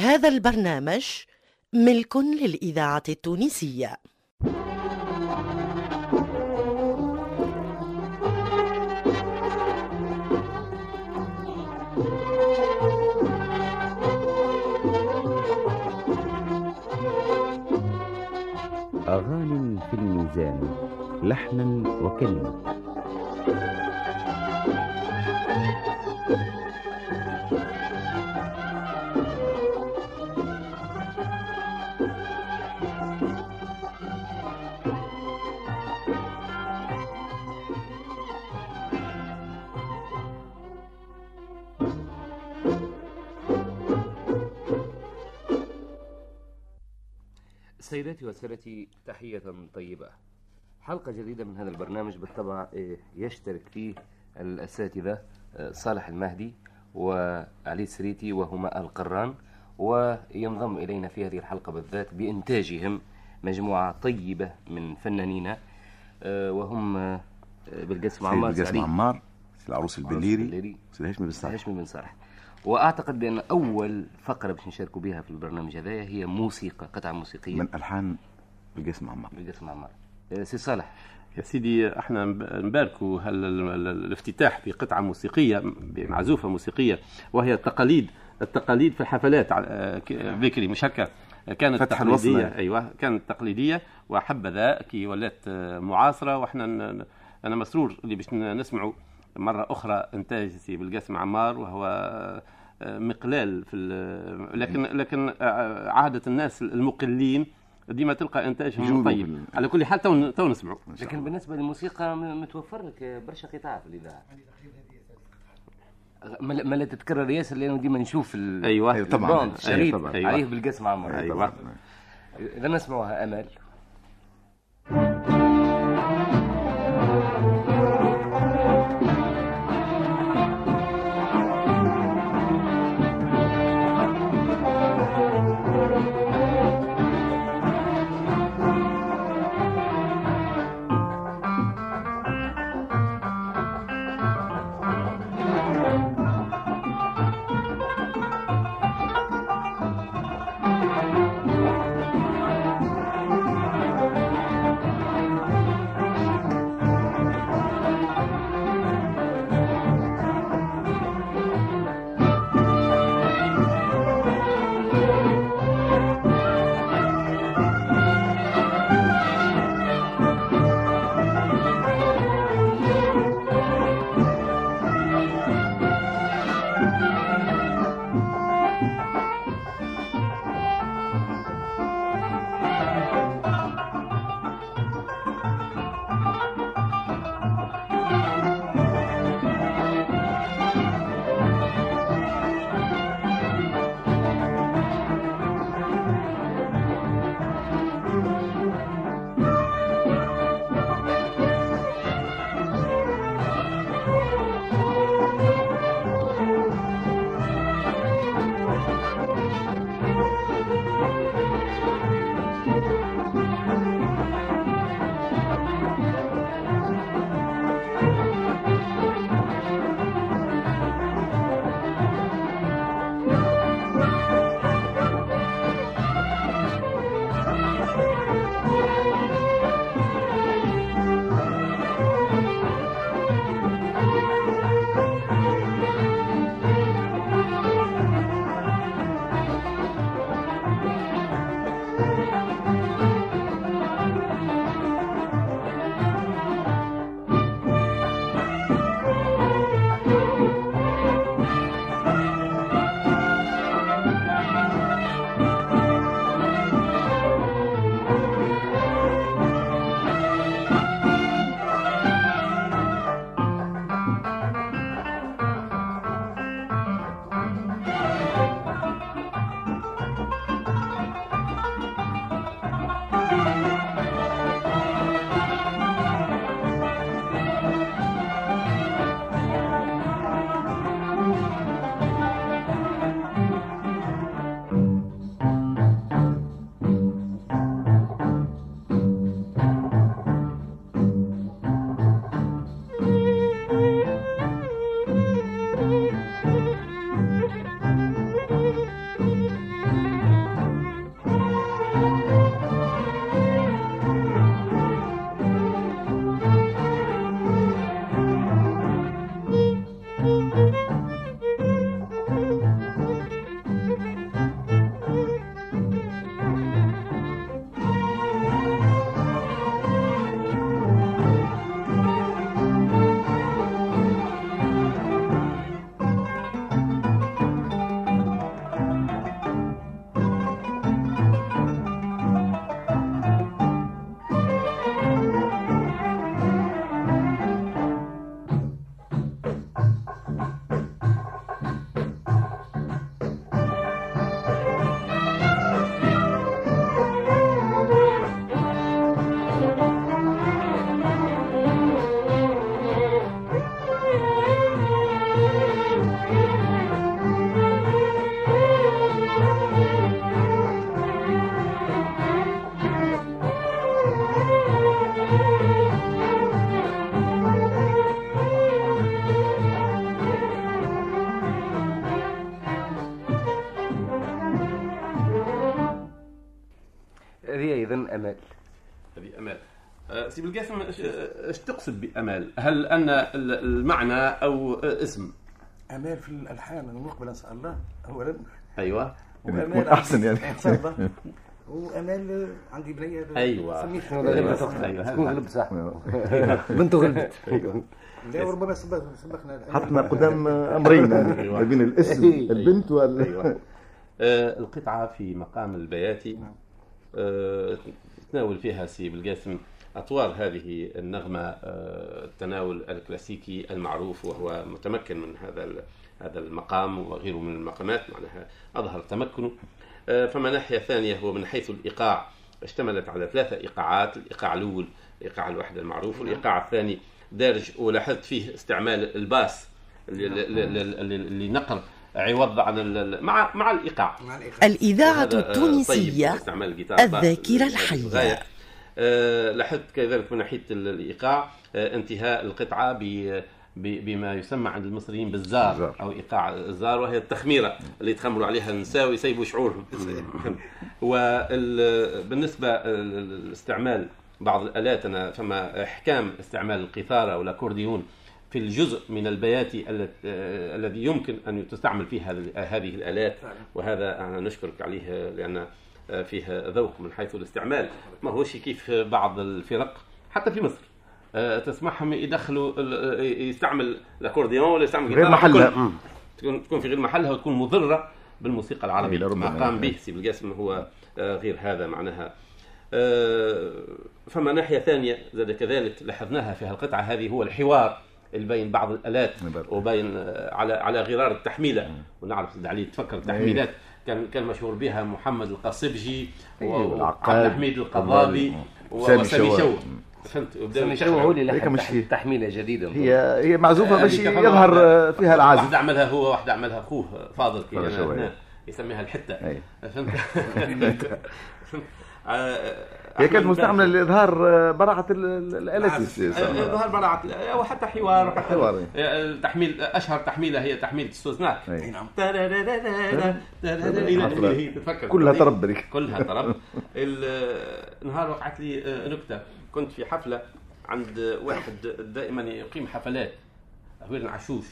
هذا البرنامج ملك للإذاعة التونسية. أغاني في الميزان لحنا وكلمة سيداتي وسادتي تحية طيبة. حلقة جديدة من هذا البرنامج بالطبع إيه، يشترك فيه الأساتذة آه، صالح المهدي وعلي السريتي وهما القران وينضم إلينا في هذه الحلقة بالذات بإنتاجهم مجموعة طيبة من فنانين آه، وهم آه، بالقسم عمار سعيد عمار العروس البليري البليري. سيد هاشم بن صالح. هاشم بن صالح. وأعتقد بأن أول فقرة باش نشاركوا بها في البرنامج هذايا هي موسيقى قطعة موسيقية. من ألحان بالقسم عمار. بالقسم عمار. آه، سي صالح. يا سيدي إحنا نباركوا هال- ال- ال- الافتتاح بقطعة موسيقية بمعزوفة موسيقية وهي التقاليد التقاليد في الحفلات بكري مش هكا كانت فتح تقليدية. الوصلة. أيوه كانت تقليدية وحبذا كي ولات آه، معاصرة وإحنا أنا مسرور اللي باش نسمعوا مرة أخرى إنتاج سي بالقاسم عمار وهو آه، مقلال في ال- لكن لكن آه، عادة الناس المقلين ديما تلقى إنتاجهم طيب على كل حال تو تو نسمعوا لكن بالنسبة للموسيقى متوفر لك برشا قطع في الاذاعه ما لا- تتكرر ياسر لأنه ديما نشوف ال- أيوه أيوة طبعاً. البوند أيوة الشريط طبعاً. أيوة. عليه بالقسم عمار أيوة. إذا نسمعوها أمل سي بالقاسم إيش إيش؟ تقصد بأمال؟ هل أن ال- المعنى أو اسم؟ أمال في الألحان أنا نقبل اسال الله. اولا أيوه. تكون أحسن يعني. ان شاء الله وامال عندي بنيه أيوه. سميت أيوه. أيوه. هذا. تكون غلب صح بنته غلبت. لا وربما سبق سبقنا حطنا قدام أمرين. يعني ما بين الاسم البنت وال أيوه. آه، القطعة في مقام البياتي. آه، تناول فيها سي بالقاسم أطوار هذه النغمة آه، التناول الكلاسيكي المعروف وهو متمكن من هذا هذا المقام وغيره من المقامات معناها أظهر تمكنه آه، فما ناحية ثانية هو من حيث الإيقاع اشتملت على ثلاثة إيقاعات الإيقاع الأول إيقاع الوحدة المعروف نعم. والإيقاع الثاني دارج ولاحظت فيه استعمال ال basse نعم. لنقل عوض عن مع مع الإيقاع. الإذاعة آه، طيب التونسية الذاكرة الحية. لاحظت كذلك من ناحية ال- الإيقاع آه، انتهاء القطعة ب بما يسمى عند المصريين بالزار زار. أو إيقاع الزار وهي التخميرة اللي يتخمروا عليها النساء ويسيبوا شعورهم وبالنسبه لاستعمال بعض الآلات أنا فما إحكام استعمال القيثاره أو الأكورديون في الجزء من البياتي آه، الذي يمكن أن تستعمل فيه هذه الآلات وهذا أنا نشكرك عليه لأن آه، فيه ذوق من حيث الاستعمال. ما هوش كيف بعض الفرق؟ حتى في مصر. آه، تسمعهم يدخلوا ال- يستعمل الأكورديون ولا يستعمل غير محلها. تكون- في غير محلها وتكون مضرة بالموسيقى العربية. إيه،. ما قام به سي بالقاسم هو آه، غير هذا معناها. آه، فما ناحية ثانية زاد كذلك لاحظناها في هالقطعة هذه هو الحوار بين بعض الآلات. وبين آه، على على غرار التحميلة. ونعرف علي تفكر التحميلات كان كان مشهور بها محمد القصبجي أيوة، وعبد الحميد القضابي وسامي شو فهمت؟ وبدا هو اللي تحميلة جديدة. هي هي معزوفة باش يظهر فيها العازف. واحد عملها هو واحد عملها أخوه فاضل كي يسميها الحتة. فهمت؟ آه، هي كانت مستعملة. لإظهار آه، براعة ال- ال- الالات آه، ظهر براعة أو حتى حوار حتى حوار، إيه. التحميل أشهر تحميلة هي تحميل السوزناك. نعم اللي هي تتفكر كلها طرب بريك كلها طرب ال- نهار وقعت لي نكته كنت في حفله عند واحد دائما يقيم حفلات هويرن عشوش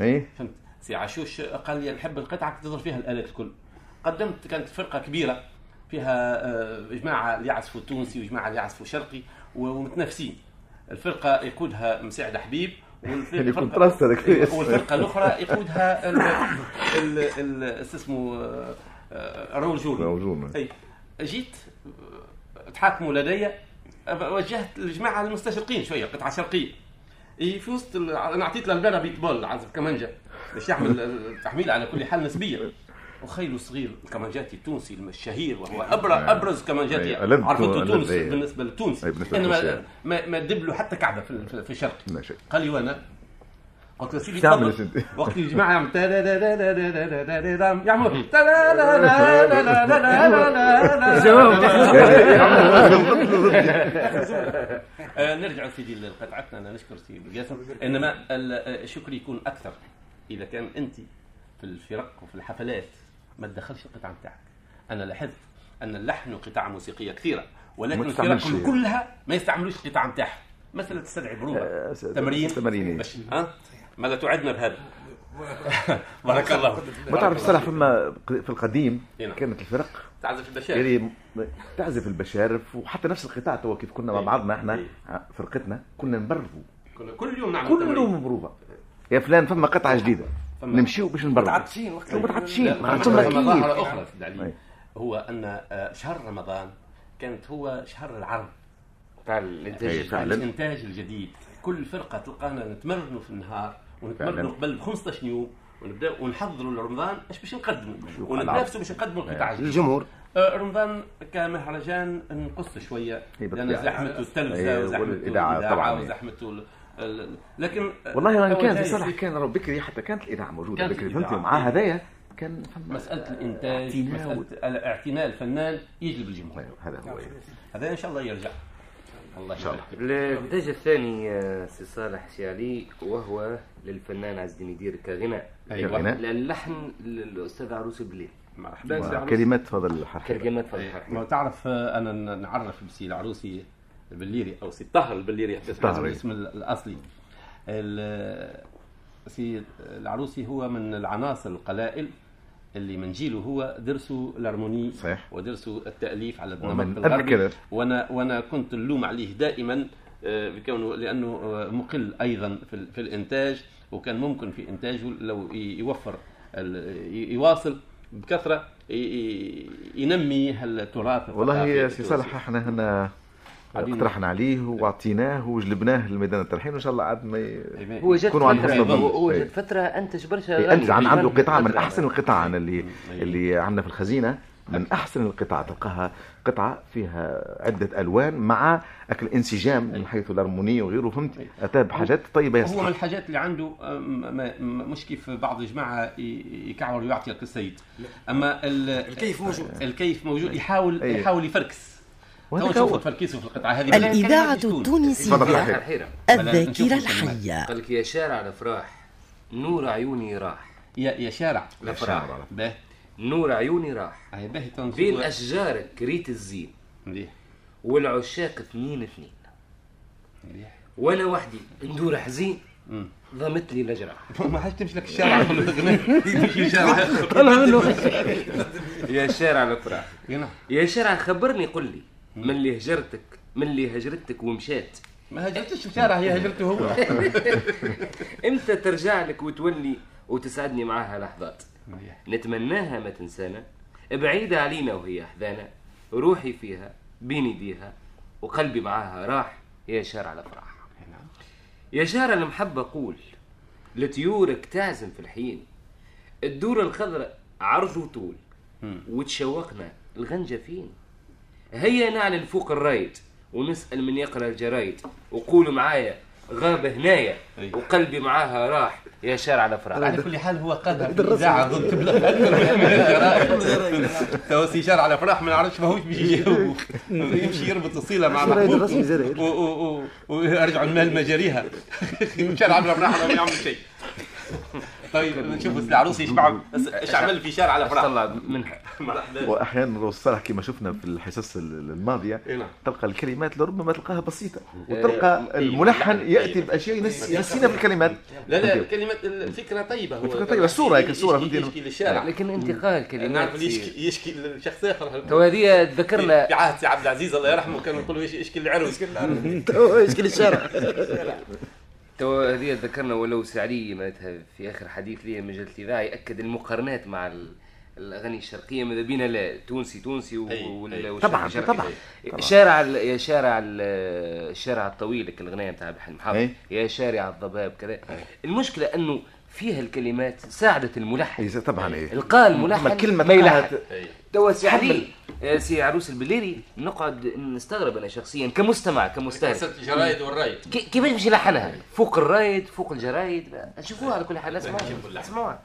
أي فهمت سي عشوش قال لي نحب القطعه تظهر فيها الالات الكل قدمت كانت فرقه كبيره فيها آه، جماعة اللي يعزفوا تونسي وجماعه اللي يعزفوا شرقي ومتنافسين. الفرقة يقودها مساعد حبيب والفرقة الأخرى يقودها اسمه آه، راول جورني. أي جيت تحاكموا لدي وجهت الجماعه المستشرقين شوية قطعة شرقية. أي في وسط أنا أعطيت له البانا بيتبول عازف كمانجا باش يعمل التحميل على كل حال نسبية. وخيل صغير الكمانجاتي التونسي الشهير وهو أبرز, أبرز كمانجاتي عرفته تونس بالنسبة للتونسي أنا ما, ما, ما دب له حتى كعبة في, في قال لي وأنا قلت له سيدي وقت الجماعه نرجع سيدي لقطعتنا أنا نشكر سيدي جاسم انما الشكر يكون أكثر اذا كان انت في الفرق وفي الحفلات ما تدخلش القطعة نتاعك أنا لاحظت أن اللحن قطع موسيقية كثيرة ولكن الفرق. كلها ما يستعملوش القطعة نتاعها مسألة تستدعي بروفه آه، تمرين تمارين. باش ها ماذا تعدنا بهذا بارك الله ما تعرف الصراحه فما في القديم. كانت الفرق تعزف البشائر يعني تعزف البشارف وحتى نفس القطاع تو كيف كنا مع إي. بعضنا إحنا إي. فرقتنا كنا نبرفوا كنا كل يوم نعمل كل تمرين. يوم بروفه يا فلان فما قطعة جديدة نمشيو باش نبرمجوا متعطشين وقت متعطشين. ظاهره أخرى في هو أن آه، شهر رمضان كانت هو شهر العرض. تاع الإنتاج الإنتاج الجديد. كل فرقة تلقانا نتمرنوا في النهار ونتمرنوا قبل ب 15 يوم ونبدأ ونحضروا لرمضان اش باش نقدموا. ونتنافسوا باش نقدموا القطاع للجمهور. آه، رمضان كمهرجان نقص شوية لأن زحمته التلفزة وزحمته الإذاعة وزحمته لكن والله وان كان في صالح كان راه بكري حتى كانت الإذاعة موجودة كانت بكري. فهمتي؟ ومع هذايا كان فما مسألة الإنتاج اعتناء مسألة اعتناء الفنان يجلب الجمهور. أيوة، هذا هو هذا إن شاء الله يرجع. الله شاء الله. يبارك. الانتاج الثاني سي صالح سي علي وهو للفنان عز الدين يدير كغناء. أيوه. اللحن للأستاذ عروس بالليل مرحبا كلمات فضل الحرحي كلمات فضل إيه، الحرحي ما تعرف أنا نعرف بسي العروسي البليري أو سي طهر البليري طهري. الاسم ال- الأصلي ال- سي العروسي هو من العناصر القلائل اللي من جيله هو درسوا الهارموني صحيح. ودرسوا التأليف على النمط الغربي. وأنا وأنا كنت نلوم عليه دائما آه، بكونه لأنه آه، مقل أيضا في, في الإنتاج وكان ممكن في إنتاجه لو يوفر يواصل بكثرة ينمي التراث والله يا سي. صالح إحنا هنا اقترحنا عليه واعطيناه وجلبناه لميدان الترحيل وإن شاء الله عاد ما ي... هو جات ظن. هو هو إيه. جات فترة أنتج برشا إيه، أغاني. انت عن عنده قطعه من. أحسن القطع أنا اللي. اللي عندنا في الخزينة من أحسن القطع تلقاها قطعة فيها عدة ألوان مع أكل انسجام من حيث الهارمونيه وغيره فهمت اتى بحاجات طيبة هو من الحاجات اللي عنده مش كيف بعض الجماعة يكعور ويعطي السيد أما ال- الكيف موجود. الكيف موجود يحاول. يحاول يفركس تو. تفركيسه في القطعة هذه. الحيرة الذاكرة نشوف الحية. قال لك يا شارع الأفراح نور عيوني راح. يا يا شارع الأفراح. باهي نور عيوني راح. بين أشجارك ريت الزين. مليح والعشاق اثنين اثنين. مليح وأنا وحدي ندور حزين. ضمت لي الأجراح ما حاجة تمشي لك الشارع. يمشي الشارع. يا شارع الأفراح. هنا. يا شارع خبرني قل لي. من اللي هجرتك من اللي هجرتك ومشات. ما هجرتش الشارع هي هجرته هو. إمتى ترجع لك وتولي وتسعدني معاها لحظات. نتمناها ما تنسانا. بعيدة علينا وهي أحذانا روحي فيها بين يديها وقلبي معاها راح يا شارع الأفراح. يا شارع المحبة قول لطيورك تعزم في الحين. الدورة الخضراء عرض وطول وتشوقنا الغنجة فين؟ هيا نعلن فوق الرايد ونسأل من يقرأ الجرايد وقولوا معايا غاب هنايا. وقلبي معاها راح يا شارع الأفراح. على كل حال هو في الاذاعه ضد تو سي شارع على فرح ما نعرفش ماهوش باش يجاوب يمشي يربط الصله مع محبوب. ويرجعوا الما لمجاريها. شارع على فرح ما يعمل شيء. طيب نشوف العروسي إيش إيش عمل في شارع على فرح طلع منها مرحبا. وأحيانا الصراحه كما شفنا في الحصص ال- الماضية إيه نعم. تلقى الكلمات لربما تلقاها بسيطة وتلقى الملحن يأتي بأشياء ينس- ينسينا في الكلمات. لا لا كلمة الفكرة طيبة. هو الفكرة طيبة، الصورة هيك الصورة، يشكي, فهمتي؟ يشكي للشارع لكن انتقال كلمات. نعرف اللي سي- يشكي يشكي لشخص آخر. تو هذه تذكرنا في عهد سي عبد العزيز الله يرحمه كانوا يقولوا إيش يشكي العروس. يشكي للشارع. تو هذه ذكرنا ولو سعدي معناتها في آخر حديث لي مجله الإذاعة يأكد المقارنات مع ال- الأغاني الشرقية ماذا بينا لا تونسي تونسي و- أي، وال- أي. والشرقي طبعاً، شرقي. طبعاً، طبعاً. شارع ال- يا شارع ال- الشارع الطويل الاغنيه نتاع أي. يا شارع الضباب كذا المشكلة أنه فيها الكلمات ساعدت الملحن. إيه، طبعا إيه. القى الملحن الكلمة ما يلحن. توا سي علي آه، سي عروس البليري. نقعد نستغرب أنا شخصيا كمستمع كمستهلك كسرت الجرايد والرايد كي- كيفاش باش يلحنها؟ فوق الرايد فوق الجرايد. نشوفوها على كل حال. اللحن. اسمعوها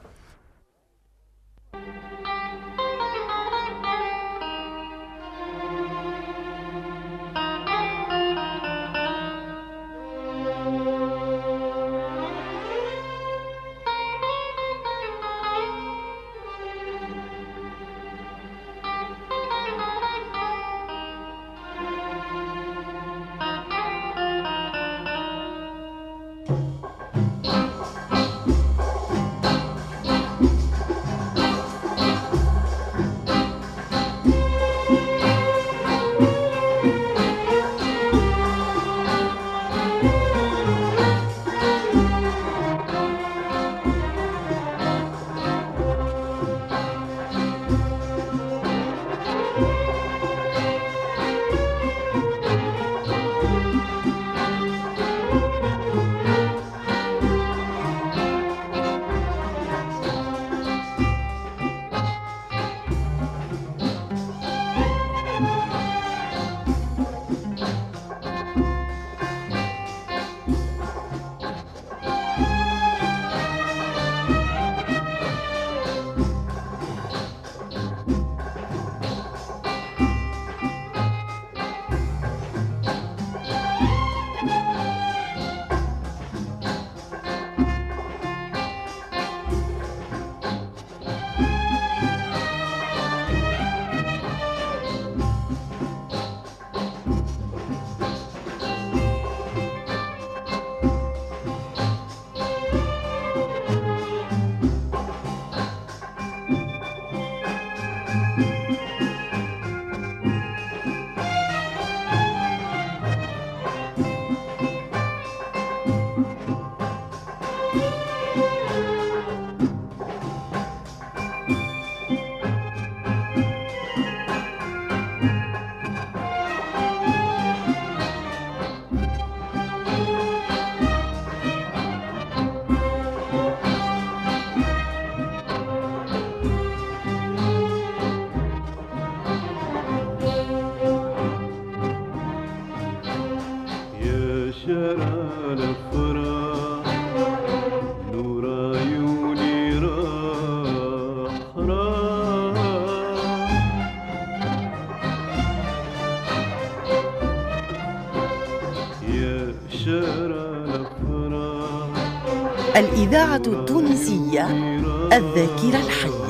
الإذاعة التونسية الذاكرة الحية.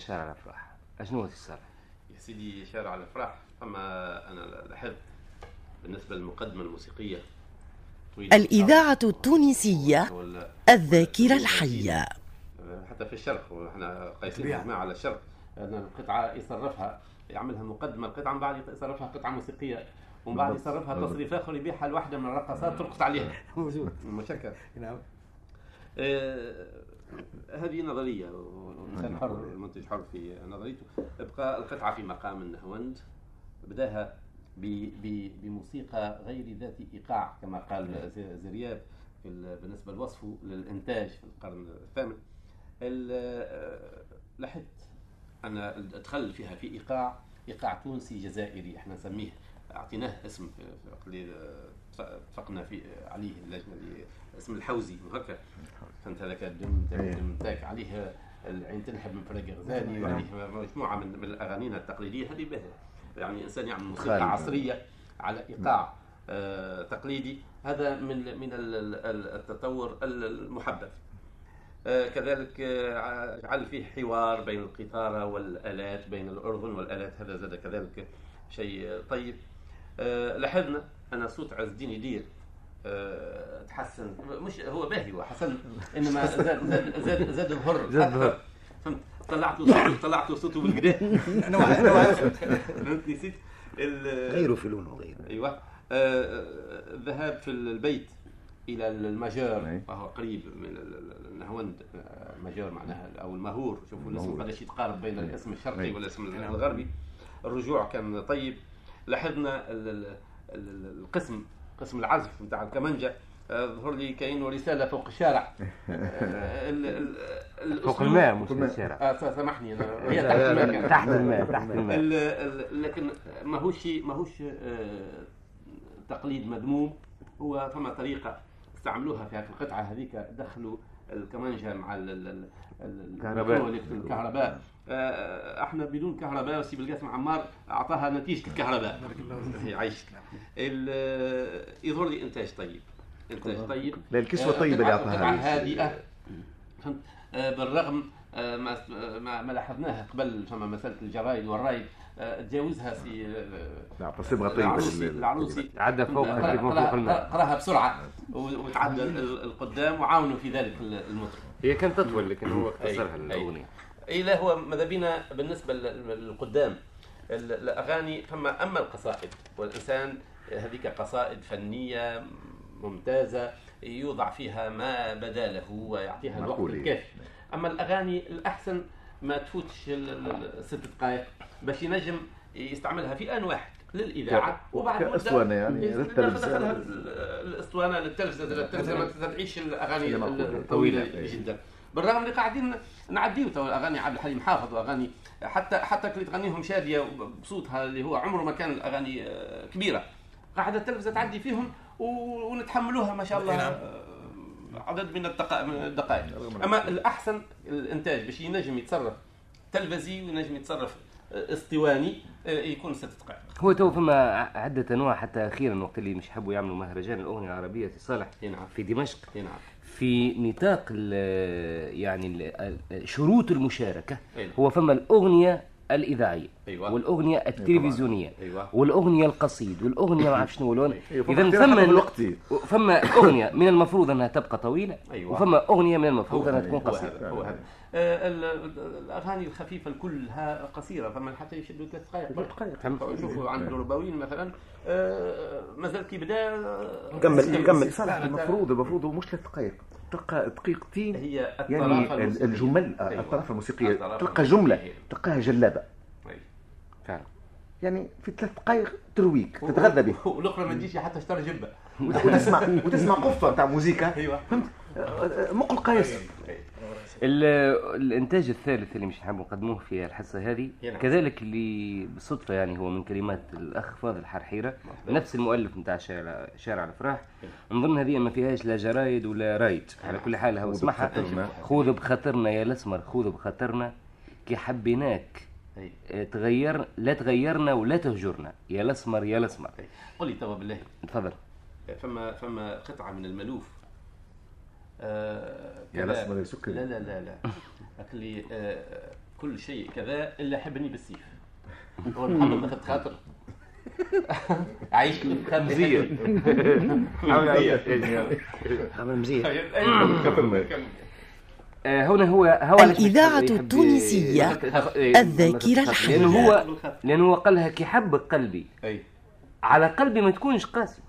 شارع الأفراح. أشنو هو الصالح؟ يا سيدي شارع الأفراح. أما أنا لاحظت بالنسبة للمقدمة الموسيقية الإذاعة التونسية الذاكرة الحية. حتى في الشرق ونحن قايسين على الشرق. أن القطعة يصرفها يعملها مقدمة. القطعة من بعد يصرفها قطعة موسيقية ومن بعد. يصرفها. تصريف آخر يبيعها لواحده من الرقصات ترقص عليها. موجود. مشكل. نعم. آه، هذه نظرية والانسان حر المنتج حر في نظريته. ابقى القطعة في مقام النهوند. بداها بموسيقى غير ذات إيقاع كما قال زرياب بالنسبة لوصفه للإنتاج في القرن الثامن. ال- لاحظت أن الأدخل فيها في إيقاع إيقاع تونسي جزائري إحنا نسميه أعطيناه اسم في اتفقنا في عليه اللجنة اللي اسم الحوزي وهكا فهمت هذاك الدم إيه. تاك عليه العين تنحب من فرق غزالي وعليه مجموعة من من الاغاني التقليدية هذه باهيه يعني إنسان يعمل موسيقى خالد. عصرية على إيقاع آه تقليدي. هذا من من ال- ال- التطور المحبب. آه، كذلك آه، جعل فيه حوار بين القيثارة والآلات بين الأردن والآلات هذا زاد كذلك شيء طيب. آه، لاحظنا أن صوت عز الدين يدير آه، تحسن. مش هو باهي هو حسن إنما زاد زاد زاد, زاد الهر زاد الهر. فهمت؟ طلعت صوته طلعت صوته بالقدا نوع نوع فهمت؟ نسيت. غيره في لونه غير أيوه. آه، آه، الذهاب في البيت إلى المجار. وهو قريب من ال- ال- النهوند. آه، مجار معناها أو المهور. شوفوا الاسم. قداش يتقارب بين الاسم الشرقي. والاسم الغربي. الرجوع كان طيب. لاحظنا ال- ال- ال- القسم قسم العزف نتاع الكمنجه آه، ظهر لي كأنه رسالة فوق الشارع. آه، فوق الماء مش في الشارع. آه سامحني أنا هي تحت الماء. تحت الماء تحت الماء. ال- ال- لكن ماهوش ماهوش تقليد مذموم. هو فما طريقة استعملوها في هذه القطعة هذيك دخلوا الكمانجه مع ال- ال- ال- ال- الكهرباء. الكهرباء. آه، إحنا بدون كهرباء وسي بالقاسم عمار أعطاها نتيجة الكهرباء. يعيشك. ال- يظهر لي إنتاج طيب. إنتاج طيب. لا الكسوة آه، الطيبة اللي أعطاها. هادئة. فهمت؟ آه، بالرغم آه، ما ما, لاحظناه قبل فما مساله الجرايد والرايد آه، تجاوزها سي آه، نعم بس يبغى طيبه العروسي لل- العروسي عدى فوق قراها بسرعة. و- وتعدى ال- القدام وعاونوا في ذلك المطرب. هي كانت تطول لكن هو اختصرها أي. الأغنية. إلى هو ماذا بينا بالنسبة لل- للقدام. ال- الأغاني فما أما القصائد والإنسان هذيك قصائد فنية ممتازة يوضع فيها ما بدا له ويعطيها الوقت. الكافي. أما الأغاني الأحسن ما تفوتش ال- ال- الست دقائق باش ينجم يستعملها في آن واحد للإذاعة وبعد مدة كأسطوانة يعني ال- الأسطوانة للتلفزة للتلفزة ما تعيش الأغاني. الطويلة. جدا. بالرغم اللي قاعدين نعديو تو اغاني عبد الحليم حافظ وأغاني حتى حتى كي تغنيهم شادية بصوتها اللي هو عمره ما كان الأغاني آه، كبيرة قاعدة التلفزة تعدي فيهم و- ونتحملوها ما شاء الله. آه، عدد من الدقائق. أما الأحسن الإنتاج باش ينجم يتصرف تلفزي وينجم يتصرف آه، اسطواني آه، يكون ست دقائق. هو تو فما عدة أنواع حتى أخيرا وقت اللي مش حبوا يعملوا مهرجان الأغنية العربية في صالح نعم. في دمشق. نعم. في نطاق يعني شروط المشاركة أي. هو فما الأغنية الإذاعية أيوة. والأغنية التلفزيونية أيوة. والأغنية القصيد والأغنية ما أعرف شنو لون أيوة، اختيار حسب فما أغنية من المفروض أنها تبقى طويلة أيوة. وفما أغنية من المفروض هذا تكون هذا هو هذا آه، ال- ال- الأغاني الخفيفة كلها قصيرة فما حتى يشدوا ثلاث دقائق ثلاث دقائق. شوفوا عند الرباويين مثلا آه، مازال كي بدا آه، كمل- كمل. صالح المفروض المفروض مش ثلاث دقائق تلقى دقيقتين هي الطرافة يعني الموسيقية. الجمل آه، أيوة. الطرف الموسيقية الطرافة تلقى جملة الموسيقية. تلقاها جلابة. أي. فعلا. يعني في ثلاث دقائق ترويك تتغذى به. والأخرى ما تجيش حتى اشترى جبه وتسمع وتسمع قفة نتاع موسيقى. أيوه. مقل قيس ال- الإنتاج الثالث اللي مش نحب نقدموه في الحصة هذه. كذلك اللي بالصدفة يعني هو من كلمات الأخ فاضل حرحيرة نفس المؤلف نتاع شارع شارع الافراح نظن هذه ما فيهاش لا جرايد ولا رايد. على كل حال هو اسمعها. خذ بخاطرنا يا الأسمر خذ بخاطرنا. كي حبيناك أي. آه، تغير لا تغيرنا ولا تهجرنا. يا الأسمر يا الأسمر. قل لي توا بالله. تفضل. فما فما قطعة من الملوف آه يا الأسمر يا سكري. لا لا لا لا. قالت لي آه كل شيء كذا إلا حبني بالسيف. هو محمد ما خدت خاطر؟ عايش. مزيان. عمل مزيان آه، هنا هو هو الإذاعة التونسية. إيه، الذاكرة الحية. لأنه هو لأنه هو قالها كي حبك قلبي. أي. على قلبي ما تكونش قاسي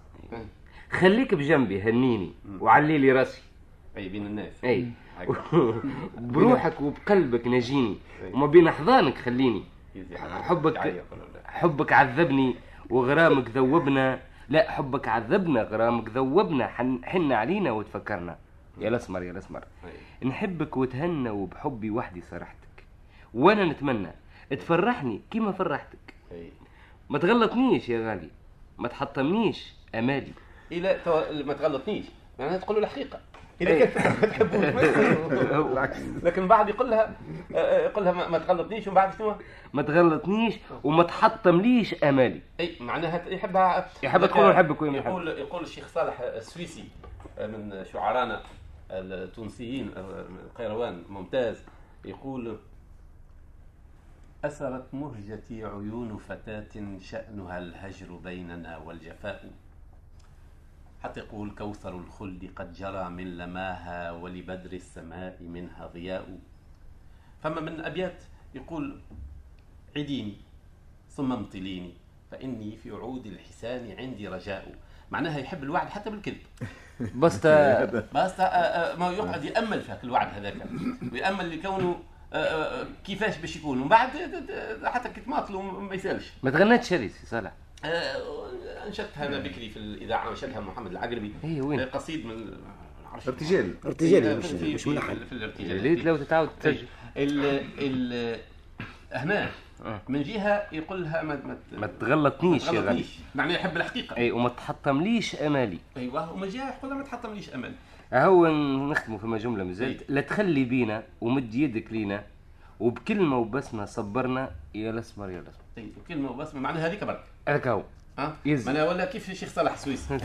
خليك بجنبي هنيني وعلي لي راسي. أي بين الناس. أي. بروحك وبقلبك نجيني وما بين احضانك خليني. حبك حبك عذبني وغرامك ذوبنا. لا حبك عذبنا غرامك ذوبنا. حن علينا وتفكرنا. يا الأسمر يا الأسمر. نحبك وتهنى وبحبي وحدي صرحتك. وأنا نتمنى تفرحني كيما فرحتك. ما تغلطنيش يا غالي. ما تحطمنيش أمالي. إلى توا ما تغلطنيش. معناها تقول له الحقيقة. إذا إيه. كان ما تحبوش لكن بعد يقول لها آه، آه، يقول لها ما- ما تغلطنيش ومن بعد شنو؟ ما تغلطنيش وما تحطمليش أمالي. أي معناها يحبها يحب تقول نحبك وين يقول يقول الشيخ صالح السويسي من شعرانا التونسيين القيروان ممتاز يقول أسرت مهجتي عيون فتاة شأنها الهجر بيننا والجفاء. حتى يقول كوثر الخلد قد جرى من لماها ولبدر السماء منها ضياء. فما من أبيات يقول عديني ثم امطليني فإني في عود الحسان عندي رجاء. معناها يحب الوعد حتى بالكذب بس بس آه، آه، ما يقعد يأمل في الوعد هذاك. ويأمل لكونه آه، كيفاش باش يكون. ومن بعد حتى كي تماطلوا ما يسألش. ما هذه سي صالح. انشدتها أنا بكري في الإذاعة انشدها محمد العقربي. إيه، وين؟ آه، قصيد من ارتجال ارتجالي آه، مش في- مش في- ملحن. في الارتجال. يا ريت لو تتعاود تسجل؟ ال ال هنا آه. من جهة يقول لها ما ما ما تغلطنيش يا غالي. تغلطنيش. معناه يحب الحقيقة. اي وما تحطمليش أمالي. أيوه ومن جهة يقول لها ما تحطمليش امل هو نختموا فما جملة مازالت إيه. لا تخلي بينا ومد يدك لينا وبكلمة وبسمة صبرنا يا الاسمر يا الاسمر طيب وكلمة وبسمة معناها هذيك برك. هذاك هو. آه معناها ولا كيف الشيخ صالح سويس.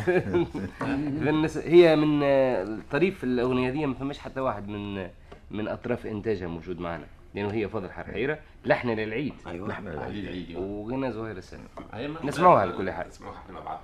هي من آه، طريف الأغنية هذه ما فماش حتى واحد من آه، من أطراف إنتاجها موجود معنا. لأنه هي فضل حرحيره لحن للعيد. أيوه. لحن للعيد. أيوة. وغنى زهير السنة. نسمعوها لكل حال. نسمعوها مع بعض.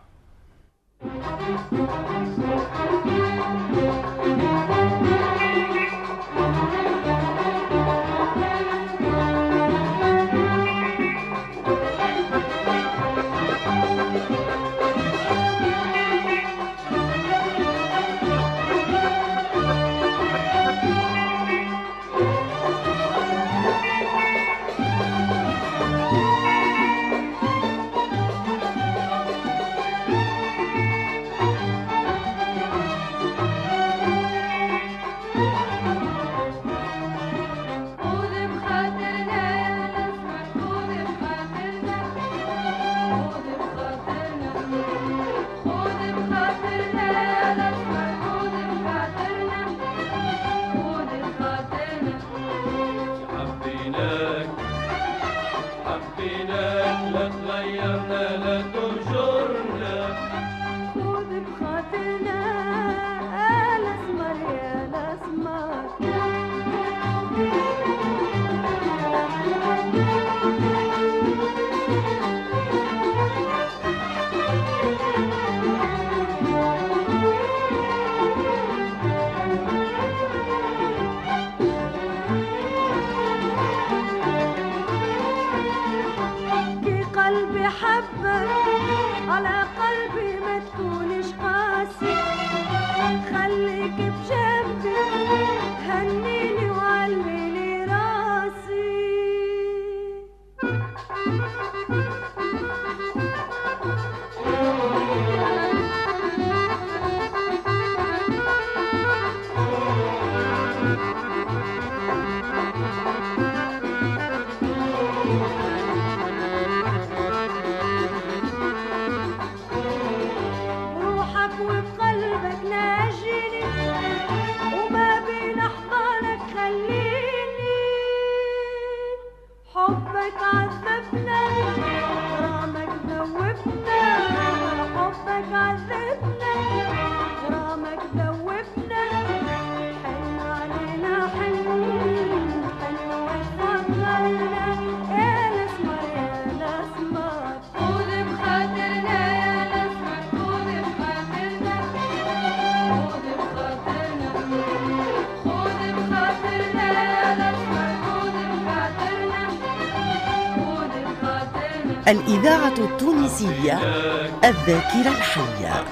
الإذاعة التونسية الذاكرة الحية.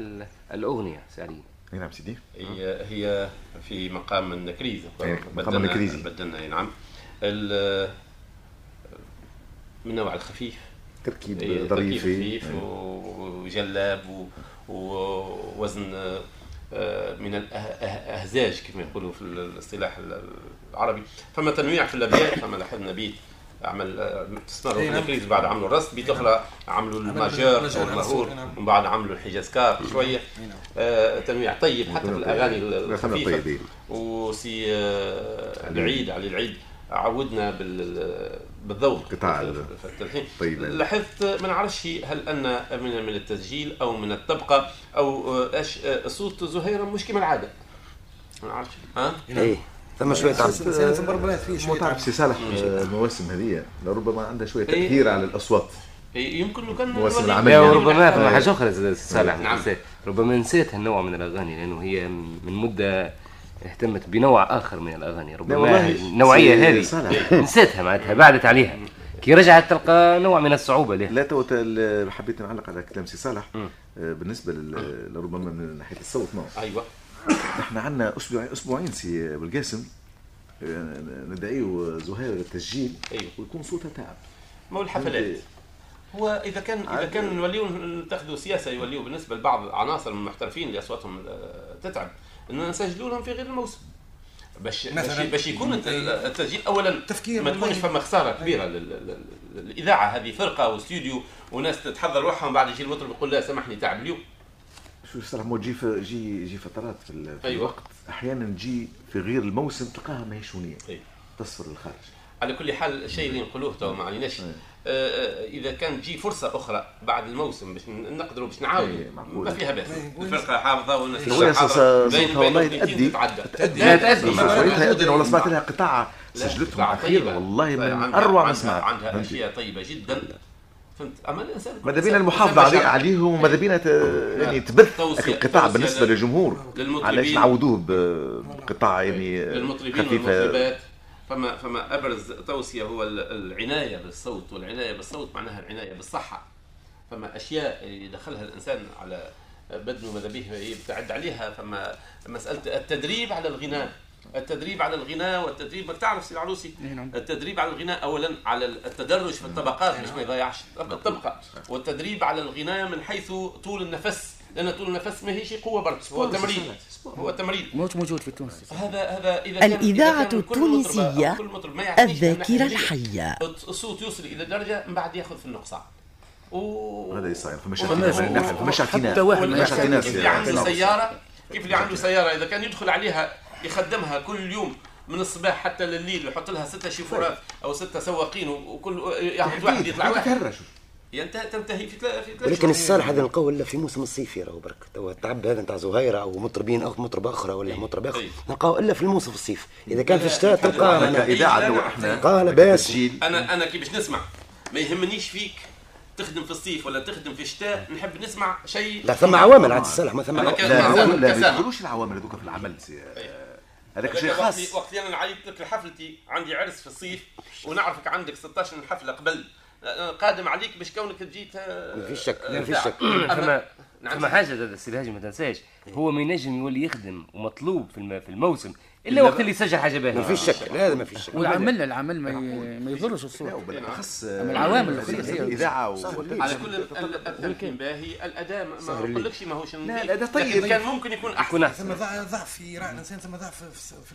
سي صالح ال- الأغنية سعدين أي نعم سيدي. هي هي في مقام النكريز. مقام بدلنا- النكريزي. بدلنا أي نعم. من النوع الخفيف. تركيب إيه، تركيب خفيف و- وجلاب ووزن آه، من الاهزاج كما يقولوا في الاصطلاح العربي. فما تنويع في الأبيات فما لاحظنا بيت. عمل تستمر في الانجليز بعد عملوا الرسم بيت أخرى عملوا الماجور أو المهور ومن بعد عملوا الحجازكار شوية. آه، تنويع طيب حتى في الأغاني الخفيفة. وسي آه، العيد علي العيد عودنا بال بالذوق قطاع التلحين. طيب. لاحظت ما نعرفش هل أن من من التسجيل أو من الطبقة أو آه، إيش آه، صوت زهير مش كما العادة؟ ما نعرفش ها؟ إيه. ثم فيه شوية تعرف سي صالح آه، المواسم هذه لربما عندها شوية إيه. تأثير على الأصوات إيه، يمكن لو كان مواسم العمل يعني. وربما ثم آه. حاجة أخرى سي صالح نعم. ربما نسيت هالنوع من الأغاني لأنه هي من مدة اهتمت بنوع آخر من الأغاني ربما سي هذه. نسيتها معناتها بعدت عليها كي رجعت تلقى نوع من الصعوبة له لا تو حبيت نعلق على كلام سي صالح. آه، بالنسبة لربما من ناحية الصوت نوع أيوه إحنا عندنا أسبوع أسبوعين سي بالقاسم آه، ندعيه زهير التسجيل. أيوه. ويكون صوتها تعب. مو الحفلات. هو إذا كان إذا كان نوليو نتخذوا سياسة يوليو بالنسبة لبعض العناصر المحترفين اللي أصواتهم آه، تتعب. إننا نسجلوا لهم في غير الموسم. باش باش, مثلاً. باش يكون الت- التسجيل اولا تفكير ما تكونش. فما خسارة كبيرة لل- لل- للإذاعة. هذه فرقة واستوديو وناس تتحضر روحهم بعد يجي المطرب يقول لا سامحني تعب اليوم. شو صراحة مو تجي في جي جي فترات في, في أيوة. الوقت أحيانا تجي في غير الموسم تلقاها ما هي شونية أيوة. تصفر للخارج على كل حال الشيء اللي نقولوه تو ما عليناش. آه، آه، إذا كان تجي فرصة أخرى بعد الموسم باش نقدروا باش نعاودوا. ما فيها بأس. الفرقة حافظة والناس بين والله تأدي تأدي. تأدي. والله سمعت لها قطاع سجلتهم قطاع أخيرا. والله من أروع ما عندها- سمعت عندها؟ أشياء طيبة جدا فهمت. أما الإنسان ماذا بينا المحافظة عليه عليهم وماذا بينا ت- يعني تبث القطاع بالنسبة لل- للجمهور. للمطربين. علاش نعودوه بقطاع يعني للمطربين والمطربات. فما فما أبرز توصية هو ال- العناية بالصوت والعناية بالصوت معناها العناية بالصحة. فما أشياء يدخلها الإنسان على بدنه ماذا به يبتعد عليها. فما مسألة التدريب على الغناء. التدريب على الغناء والتدريب ما تعرف سي العروسي؟ التدريب على الغناء اولا على التدرج في الطبقات باش ما يضيعش. الطبقة. والتدريب على الغناء من حيث طول النفس لأن طول النفس ماهيش قوة برك هو تمرين. هو تمرين. موش موجود في تونس هذا هذا إذا يعطيش الذاكرة الناحية الحية. الصوت يوصل إلى درجة من بعد ياخذ في النقصان. و هذا يصير فماش وفماش- اعتناء فماش اعتناء حتى واحد فماش اللي عنده سيارة؟ كيف اللي عنده سيارة؟ إذا كان يدخل عليها يخدمها كل يوم من الصباح حتى لليل يحط لها ستة شيفورات أو ستة سواقين وكل ياخذ واحد يطلع واحد. تهرجوا ينتهي تنتهي في ثلاث في ثلاث ولكن شهور. الصالح هذا نلقاوه إلا في موسم الصيف راهو برك. توا التعب هذا نتاع زهيرة أو مطربين أو مطرب أخرى ولا مطرب اخر أي. نلقاوه إلا في الموسم الصيف. إذا كان في الشتاء تلقاه لو لا، إحنا قال لاباس أنا أنا كي باش نسمع. ما يهمنيش فيك تخدم في الصيف ولا تخدم في الشتاء نحب نسمع شيء لا ثم عوامل عاد الصالح ما ثم عوامل. لا. ما يدخلوش العوامل هذوك في العمل سي- هذاك شيء خاص. وقت اللي أنا عيطت لك لحفلتي عندي عرس في الصيف ونعرفك عندك 16 حفله قبل. قادم عليك باش كونك جيت ما فيش شك ما فيش شك. فما نعم. فما حاجة هذا السي الهاجم ما تنساش. هو ما ينجم يولي يخدم ومطلوب في الم- في الموسم. إلا وقت اللي يسجل حاجة باهيه ما فيش شك لا هذا ما فيش شك. والعمل العمل ما. ما يضرش الصوت وبالأخص أما العوامل الاذاعه و- على كل ال- ال- التلحين باهي الاداء ما- ما نقولكش ماهوش نظيف الأداء طيب. كان ممكن يكون أحسن. يكون أحسن. ثم ضع- ضعف في راعي الانسان ثم ضعف في, الس- في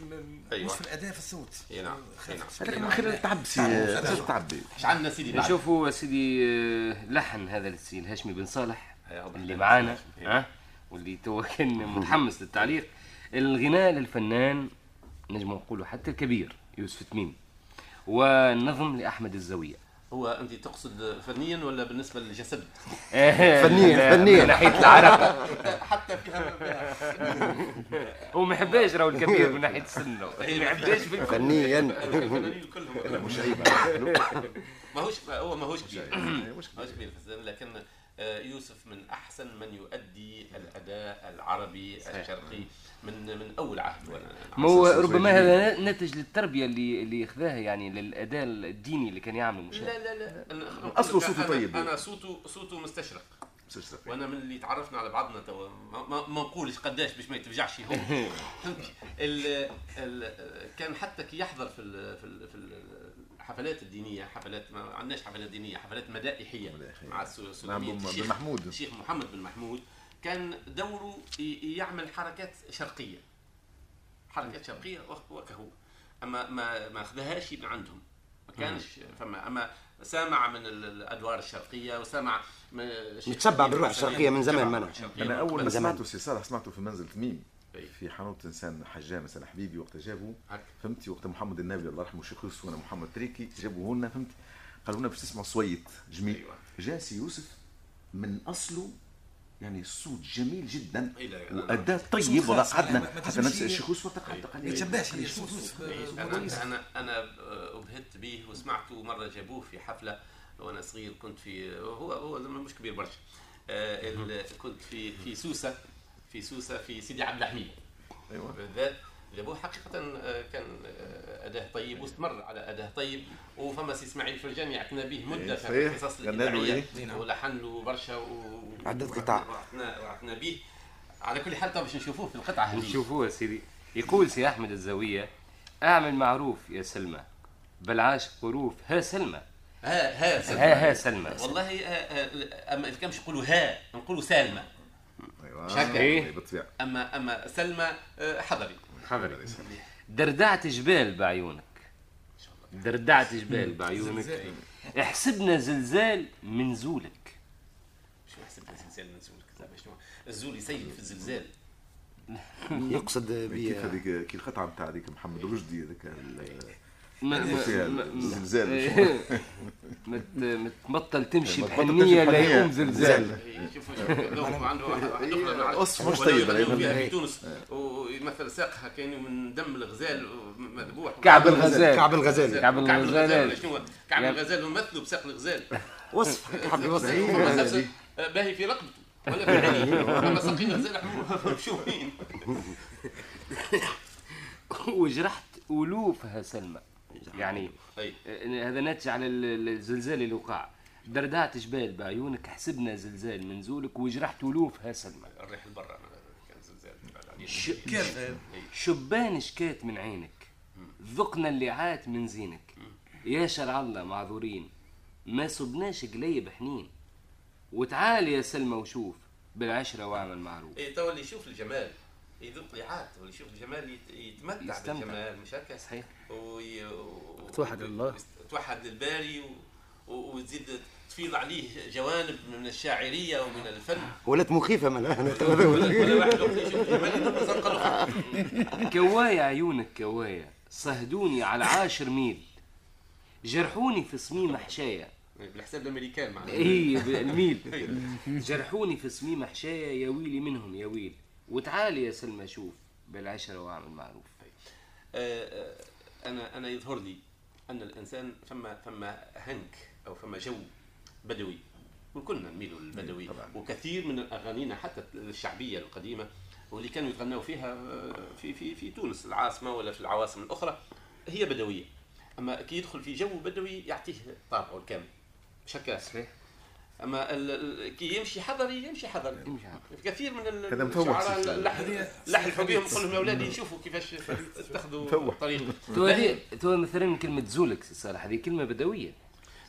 أيوة. مش في الاداء في الصوت. إي نعم إي نعم. هذاك من خلال التعب سي التعب إيش عندنا سيدي؟ نشوفوا سيدي آه، لحن هذا السي الهاشمي بن صالح رب. اللي معانا ها؟ واللي تو كان متحمس للتعليق. الغناء للفنان نجم نقولوا حتى الكبير يوسف تميم والنظم لأحمد الزاويه هو أنت تقصد فنيا ولا بالنسبة للجسد؟ فنيا فنيا. من ناحية العرق. حتى هو ما يحبهاش راهو الكبير من ناحية سنه ما يحبهاش. فنيا. الفنانين كلهم. مش عيب ماهوش هو ماهوش كبير. ماهوش كبير. السن لكن يوسف من أحسن من يؤدي الأداء العربي الشرقي من من أول عهد ما هو ربما هذا ناتج للتربية اللي اللي خذاها يعني للأداء الديني اللي كان يعمله مشاهد. لا لا لا. أنا- أصله صوته طيب. أنا صوته صوته مستشرق. وأنا من اللي تعرفنا على بعضنا توا ما, نقولش قداش باش ما يتفجعش هو. ال ال كان حتى كي يحضر في ال في ال في الحفلات الدينيه حفلات ما عندناش حفلات دينية حفلات مدائحية مع السو- نعم، بن- محمود. الشيخ محمد بن محمود كان دوره ي- يعمل حركات شرقية. حركات شرقية وك- وكهو. أما ما ما أخذهاش من عندهم. ما كانش فما أما سامع من ال- الأدوار الشرقية وسامع من متشبع بالروح الشرقية من زمان الشرقية أنا أول من ما. سمعته سي صالح سمعته في منزل تميم. في حانوت إنسان حجام مثلا حبيبي وقت جابوا. فهمتي؟ وقت محمد النبي الله يرحمه الشيخ يوسف وأنا محمد تريكي جابوه لنا فهمتي؟ قالوا لنا باش تسمعوا صويت جميل. أيوة. جاء سي يوسف من أصله يعني الصوت جميل جدا واداء طيب خاص، قعدنا حتى نفس الشيخ يوسف وقت قعد قال ما يتشبهش أنا أنا أنا أبهت به وسمعته مرة جابوه في حفلة وأنا صغير كنت في هو هو مش كبير برشا. آه، كنت في في سوسة. في سوسة في سيدي عبد الحميد. أيوه. بالذات جابوه حقيقة آه، كان آه، أداء طيب واستمر على أداء طيب. وفما سي إسماعيل فرجاني عتنا به مدة في. القصص الإذاعية إيه؟ ولحن له برشا و... عدة قطع. وعتنا به. على كل حال طبعا باش نشوفوه في القطعة هذه. نشوفوه يا سيدي. يقول سي أحمد الزاويه اعمل معروف يا سلمى. بل عاش قروف ها سلمى. ها ها سلمى. ها ها سلمى. والله آه، آه، أما إذا كان مش نقولوا ها نقولوا سالمة. أيوه. هكا؟ إيه؟ اما أما سلمى آه، حضري. حضري. دردعت جبال بعيونك. دردعت جبال بعيونك. احسبنا زلزال من زولك. شو حسب الزلزال من زولك؟ شنو الزول يسيل في الزلزال. يقصد كيف ب هذيك كي القطعة نتاع هذيك محمد؟ رشدي هذاك ما ما- ما- الزلزال. إيه. تبطل تمشي ما تبطل بحنيه تمشي لا. يقوم زلزال. إيه،. وصف مش طيب، في تونس. ويمثل ساقها كان من دم الغزال مذبوح كعب الغزال. كعب الغزال. كعب الغزال. ولا شنو كعب الغزال ومثله بساق الغزال. وصف. حب يوصف هو أساساً باهي في رقبته ولا في عينيه. اما ساقين الغزال مشوهين وجرحت ألوفها سلمى. يعني أي. آه، هذا ناتج على ال- الزلزال اللي وقع دردعت جبال بعيونك حسبنا زلزال من زولك وجرحت الوفها سلمى الريح البرة كان زلزال عليه. ش- شبان شكات من عينك ذقنا اللعات من زينك. يا شرع الله معذورين ما صبناش قليب حنين. وتعال يا سلمى وشوف بالعشرة واعمل معروف. اي تو اللي يشوف الجمال. يذوق طليعات واللي يشوف الجمال يت- يتمتع يستمتع. بالجمال مش هكا؟ صحيح. وي... و- توحد الله. توحد للباري و... و... وتزيد تفيض عليه جوانب من الشاعرية ومن الفن. ولات مخيفة مالها أنا ولا واحد يشوف الجمال. كوايا عيونك كوايا صهدوني على عاشر ميل. جرحوني في صميم حشاية بالحساب الأمريكان معناها. اي الميل. جرحوني في صميم حشاية يا ويلي منهم يا ويل وتعالي يا سلمى شوف بالعشرة واعمل معروف. آه، آه، أنا أنا يظهر لي أن الإنسان فما فما هنك أو فما جو بدوي وكلنا نميلوا للبدوي. وكثير من اغانينا حتى الشعبية القديمة واللي كانوا يتغنوا فيها آه، في في في تونس العاصمة ولا في العواصم الأخرى هي بدوية. أما كي يدخل في جو بدوي يعطيه طابعه الكامل. مش هكا صحيح. أما ال- ال- كي يمشي حضري يمشي حضري يمشي حضري. كثير من الشعراء. اللحن لحن حبيهم نقول لهم يا اولادي شوفوا كيفاش تاخذوا مفوح. طريق تو هذه تو مثلا كلمة زولك سي صالح هذه كلمة بدوية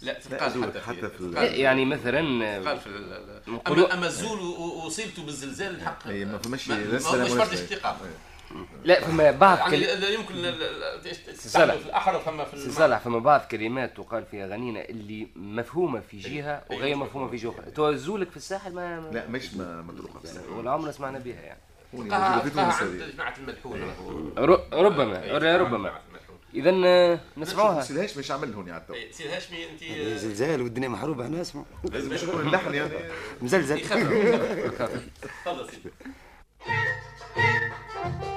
لا زول حتى حتى في يعني مثلا تتقال في ال- ال- نقولوا- اما أما الزول و- و- وصلت بالزلزال الحق اي ما فماش مش فرد. اشتقاق لا فما بعض يعني كل... يمكن. تستعمل في الاحر وفما في صالح فما بعض كلمات تقال في اغانينا اللي مفهومة في جهة أي، وغير مش مفهومة في جهة. أخرى تو زولك في الساحل ما لا مش ما مدروخه بس ولا عمرنا سمعنا بها يعني. في جماعة الملحون. ر- ربما ربما. اذا ما نسمعوها. سيدهاش مش عمل هوني على التو أي، سيد هاشمي انت زلزال والدنيا محروبة أنا اسمع لازم يكون اللحن يعني. مزلزل. تفضل سيدي.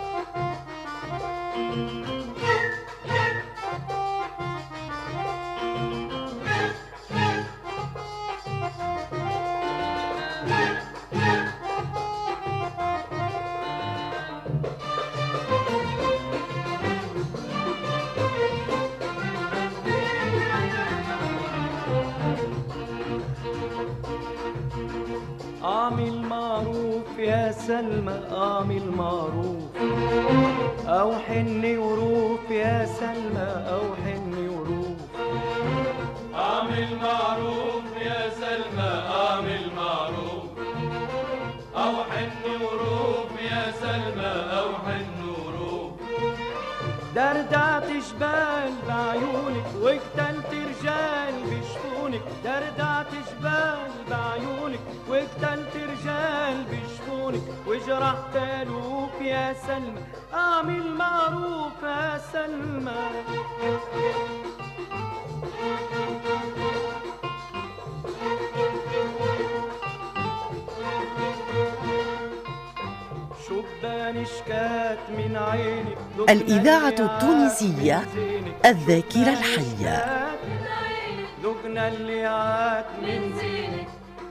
اعمل معروف يا سلمى اعمل معروف أو حني وروف يا سلمى أو حني وروف. اعمل معروف وجرحت الوف يا سلمى. اعمل معروف يا سلمى. من عينك الإذاعة التونسية الذاكرة الحية. ذقنا اللي عاد من زينك.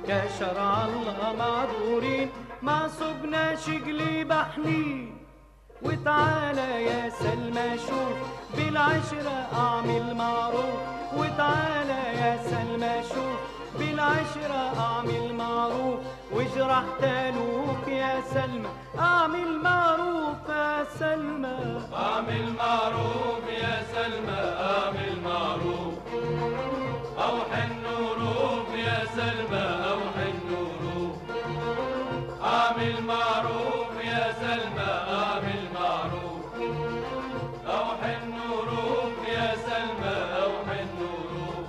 كشرع الله معذورين. ما صبنا شقلي بحنين وتعالى يا سلمى شوف بالعشرة أعمل معروف. وتعالى يا سلمى شوف بالعشرة أعمل معروف. وجرح تالوك يا سلمى أعمل معروف يا سلمى. أعمل معروف يا سلمى أعمل معروف. أو حن وروف يا سلمى وروف اعمل معروف يا سلمى اعمل معروف أو حن وروف يا سلمى حن وروف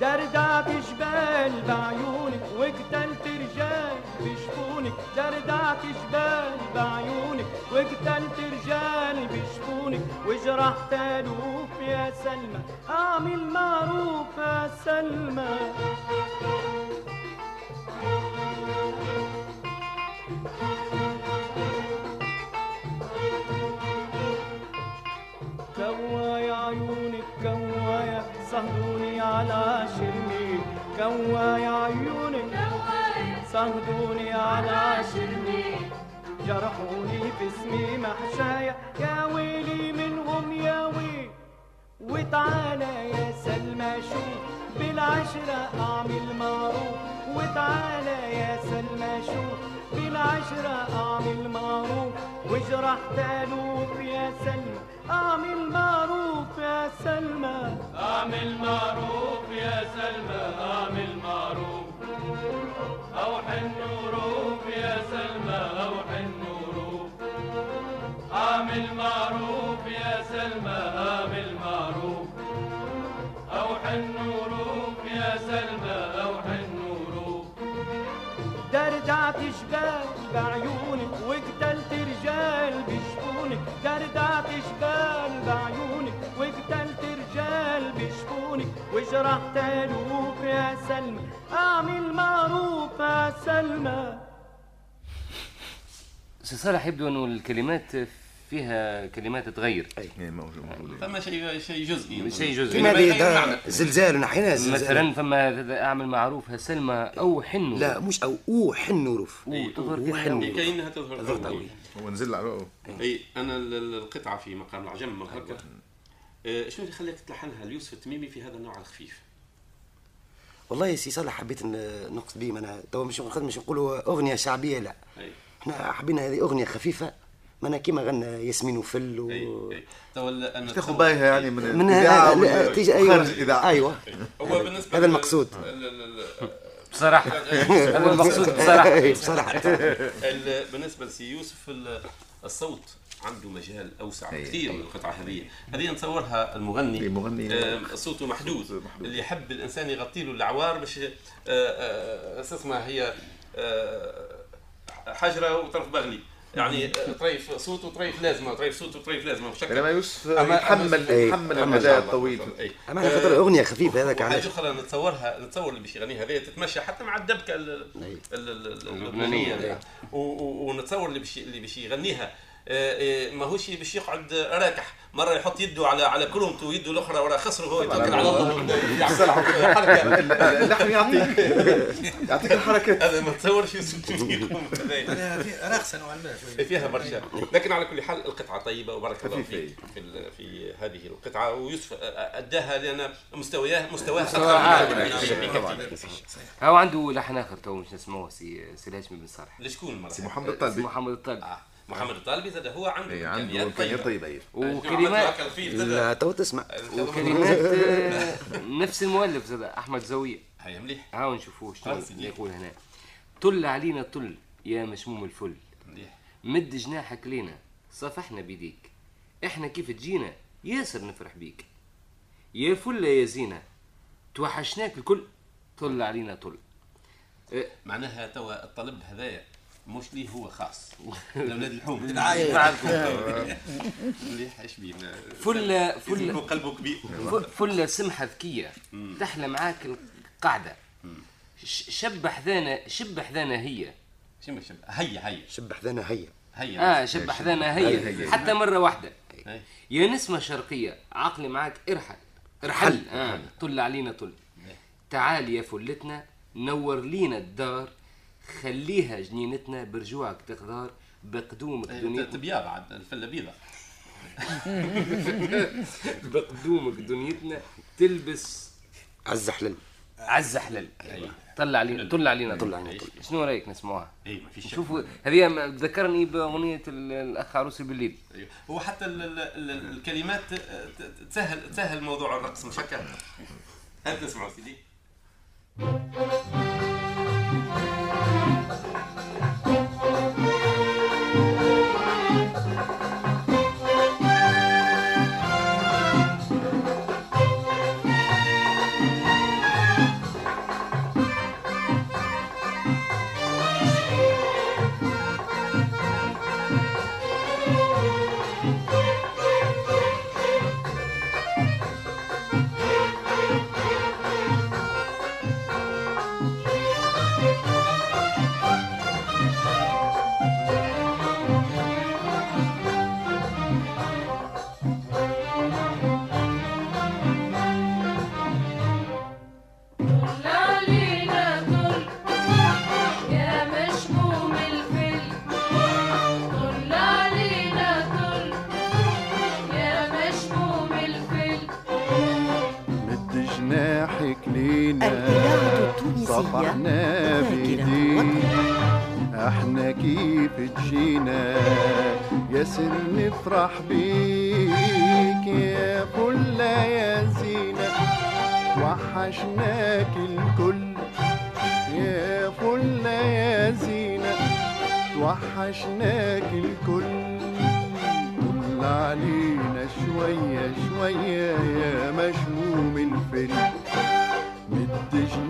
دردعت جبال بعيونك وقتلت رجال بشفونك. دردعت جبال بعيونك وقتلت رجال بشفونك. وجرحت الوف يا سلمى اعمل معروف يا سلمى. على عشر ميل كوايا عيونك صهدوني على عشر ميل جرحوني باسمي محشايا يا ويلي منهم يا ويل وتعالى يا سلمى شوف بالعشرة أعمل معروف وتعالى يا سلمى شوف بالعشرة أعمل معروف وجرح تالوف يا سلمى أعمل معروف يا سلمى اعمل معروف يا سلمى اعمل معروف أو حن وروف يا سلمى أو حن وروف أعمل معروف يا سلمى أعمل أو حن وروف يا سلمى أو حن وروف دردعت جبال بعيونك وقتلت رجال بشبونك دردعت جبال بعيونك وقتلت رجال بشبونك وجرحت ألوف يا سلمى أعمل معروف يا سلمى. سي صالح يبدو أنه الكلمات فيها كلمات تغير. أي. موجود. فما شيء شيء جزئي. شيء جزئي. كما ما هذه. زلزال ونحينا زلزال. مثلا فما هذا أعمل معروف هسلمى أو حنو. لا مش أو أو حن وروف أو تظهر أو كلمة حن إيه، كأنها. تظهر. قوي ونزل على اي أنا ال- ال- القطعة في مقام العجم هكا آه، شنو اللي خلاك تلحنها؟ ليوسف التميمي في هذا النوع الخفيف؟ والله يا سي صالح حبيت نقصد به معناها تو مش مش نقولوا أغنية شعبية لا. أي. إحنا حبينا هذه أغنية خفيفة معناها كيما غنى ياسمين وفل و... تاخذ بايها يعني من من تيجي أيوه. خارج الإذاعة أيوه. هو بالنسبة هذا المقصود. ال- ال- ال- بصراحة. هذا المقصود بصراحة. بصراحة. ال- بالنسبة لسي يوسف ال- الصوت عنده مجال أوسع. كثير من القطعه هذه. هذه نتصورها المغني. أي، مغني. آه، صوته محدود. اللي يحب الإنسان يغطي له الاعوار باش آه، آه، أساس اسمها هي آه، حجره وطرف بغلي. يعني طريف صوت وطريف لازمه طريف صوت وطريف لازمه بشكل بينما يوسف يتحمل إيه، يتحمل يتحمل المدى. الطويل. اما أنا خاطر اغنيه خفيفة هذاك علاش أخرى نتصورها نتصور اللي باش يغنيها هذه تتمشى حتى مع الدبكة ال- أي. ال- ال- ال- اللبنانية. اللبنانية ونتصور اللي باش اللي باش يغنيها ماهوش باش يقعد راكح. مرة يحط يده على على كرمته ويده الأخرى ورا خصره هو يتوكل على الله. اللحن يعطيك يعطيك الحركات هذا ما تصورش في راقصه نوعا ما شوية فيها برشا. لكن على كل حال القطعة طيبة وبارك الله. فيك في في هذه القطعة. ويوسف أداها لأن مستواه مستواه. هو عنده لحن آخر تو مش نسمعوه سي سي الهاشمي بن صالح. لشكون المره سي محمد سي الطالبي محمد الطالب آه. محمد الطالبي زاد هو عنده إيه، عنده إمكانيات. طيبة. إيه. وكلمات الخفيف زاد. لا تو تسمع. وكلمات آه، نفس المؤلف زاد أحمد زويه هيا مليح. هاو نشوفوه شنو. يقول هنا. طل علينا طل يا مشموم الفل. مليح. مد جناحك لينا صافحنا بيديك. إحنا كيف تجينا ياسر نفرح بيك. يا فلة يا زينة توحشناك الكل. طل علينا طل. إيه، معناها توا الطلب هذايا. مش ليه هو خاص. لاولاد الحوم. مليح إيش بينا فلة فلة قلبه كبير. ف- فلة سمحة ذكية. تحلى معاك القعدة ش- شبح ذانا شبح ذانا هي. شنو شب هيا هيا شبح ذانا هيا هيا آه شبح ذانا هي. حتى مرة واحدة. يا نسمة شرقية عقلي معاك ارحل. ارحل. آه. طل علينا طل. تعال يا فلتنا نور لينا الدار. خليها جنينتنا برجوعك تغدار بقدومك دنيتنا تبيا بعد الفلة بيضة. بقدومك دنيتنا تلبس عز حلل عز حلل طلع علينا طل علينا طل علينا. شنو رأيك نسمعوها؟ اي ما فيش. شوفوا هذه ذكرني بأغنية ال- الأخ عروسي بالليل. أيوه. هو حتى ال ال ال الكلمات تسهل تسهل موضوع الرقص مش هكا هات نسمعوا سيدي؟ طل ذاكرة بيديك أحنا كيف تجينا ياسر نفرح بيك يا فلة يا زينة. وحشناك الكل يا فل يا زينة. توحشناك الكل طل علينا شوية شوية يا مشموم الفل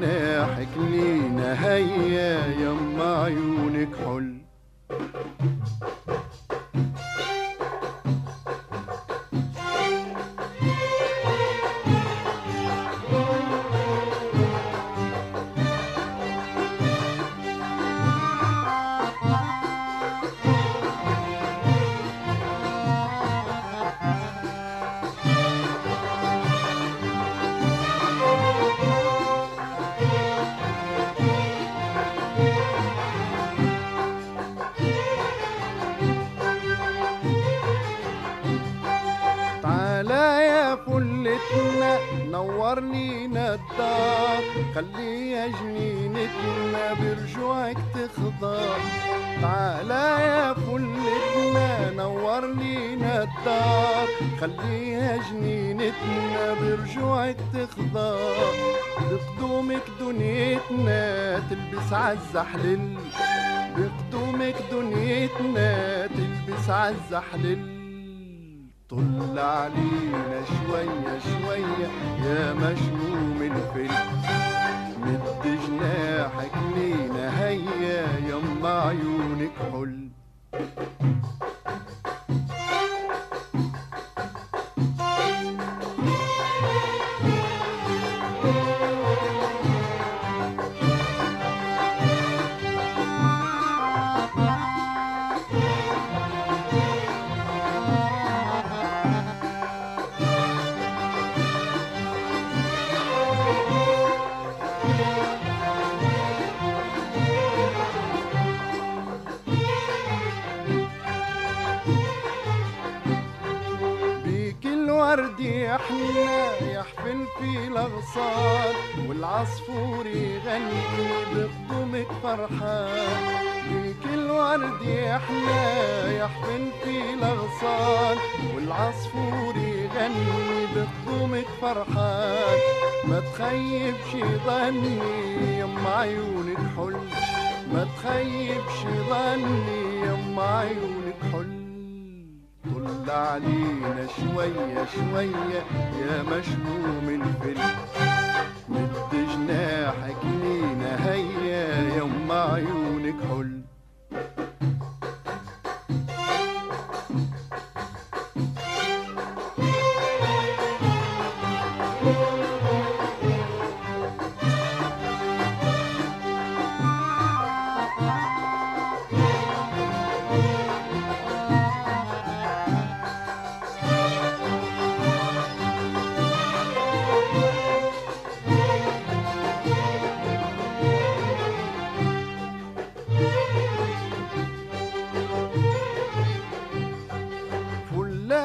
جناحك لينا هيا يما عيونك حل جناحك لينا هيا يما عيونك حل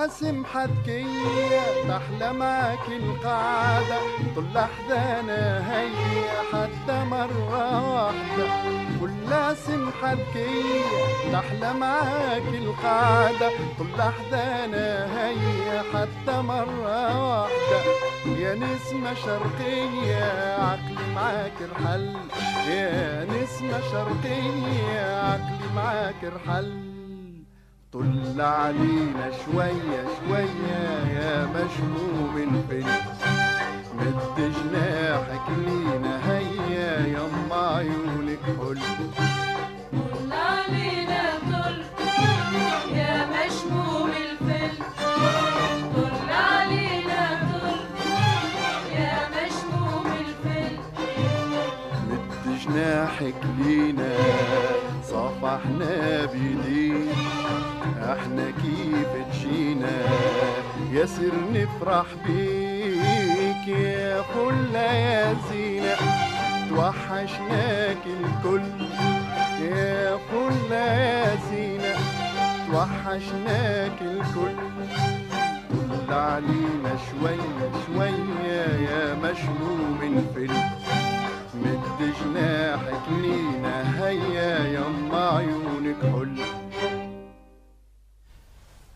فل سمحة كية تحلى معاك القعدة طل أحزانا هيا حتى مرة واحدة. فل سمحة كية تحلى معاك القعدة طل أحزانا هيا حتى مرة واحدة. يا نسمة شرقية عقلي معاك رحل يا نسمة شرقية عقلي معاك رحل طل علينا شوية شوية يا مشموم الفل مد جناحك لينا هيا يما عيونك حل. طل علينا طل يا مشموم الفل طل علينا طل يا مشموم الفل مد جناحك لينا صافحنا بيديك. إحنا كيف تجينا؟ ياسر نفرح بيك يا فلة يا زينة. توحشناك الكل يا فلة يا زينة. توحشناك الكل طل علينا شوية شوية يا مشموم الفل مد جناحك لينا هيا يما عيونك حل.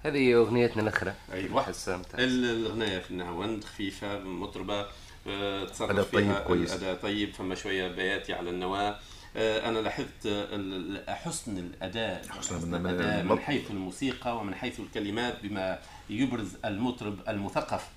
هذه أغنيتنا الأخرى. أيوه حسام الأغنية في النهاوند خفيفه مطربة آه، أداء تصرف طيب فيها كويس. الأداء طيب فما شوية بياتي على النواة. آه، أنا لاحظت حسن الأداء حسن الأداء من حيث الموسيقى ومن حيث الكلمات بما يبرز المطرب المثقف.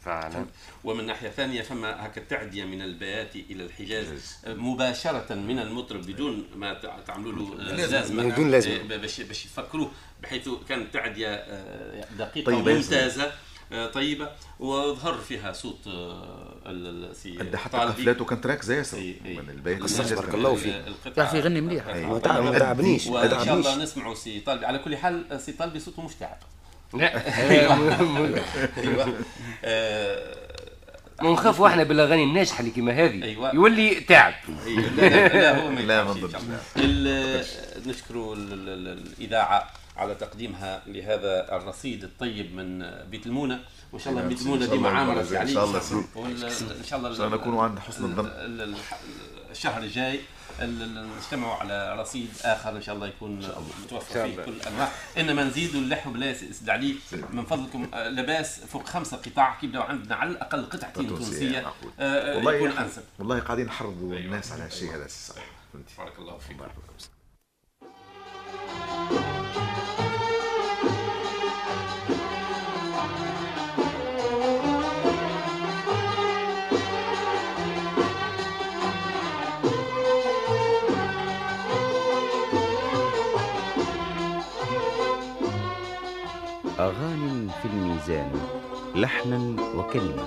فعلا ومن ناحية ثانية فما هكا تعدية من البيات إلى الحجاز مباشرة من المطرب بدون ما تع- تعملوا له لازم. لازمه بدون لازمة. آه، باش باش يفكروه بحيث كانت تعدية آه، دقيقة طيبة. ممتازة آه، طيبة وظهر فيها صوت آه، ال- ال- سي ادى حتى. قفلاته كانت راكزه ياسر. من البيات تبارك الله فيه. القطعة- يعرف يغني مليح. ما. تعبنيش وإن شاء الله نسمعوا سي طالبي على كل حال سي طالبي صوته مش تعب لا. أيوه. آه، ونخافوا إحنا بالاغاني الناجحة اللي كيما هذه. أيوة. يولي تعب. أي، لا لا, هو ما لا، ما نشكر ال- ال- ال- الإذاعة على تقديمها لهذا الرصيد الطيب من بيت المونة. وإن شاء الله بيت المونة ديما عامره شاء الله سيدي. وال- إن شاء الله إن شاء الله. نكونوا عند حسن الظن. ال- ال- الشهر الجاي نجتمعوا على رصيد آخر إن شاء الله يكون متوفر فيه كل الانواع إنما نزيدوا اللحو بلا علي من فضلكم آه، لباس فوق خمسة قطاع كي يبداو عندنا على الأقل قطعتين تونسية. آه، آه، والله يكون أنسب. والله قاعدين نحرضوا الناس على هالشيء هذا فهمتي؟ بارك الله فيك. بارك الله فيك. أغاني في الميزان لحنا وكلمة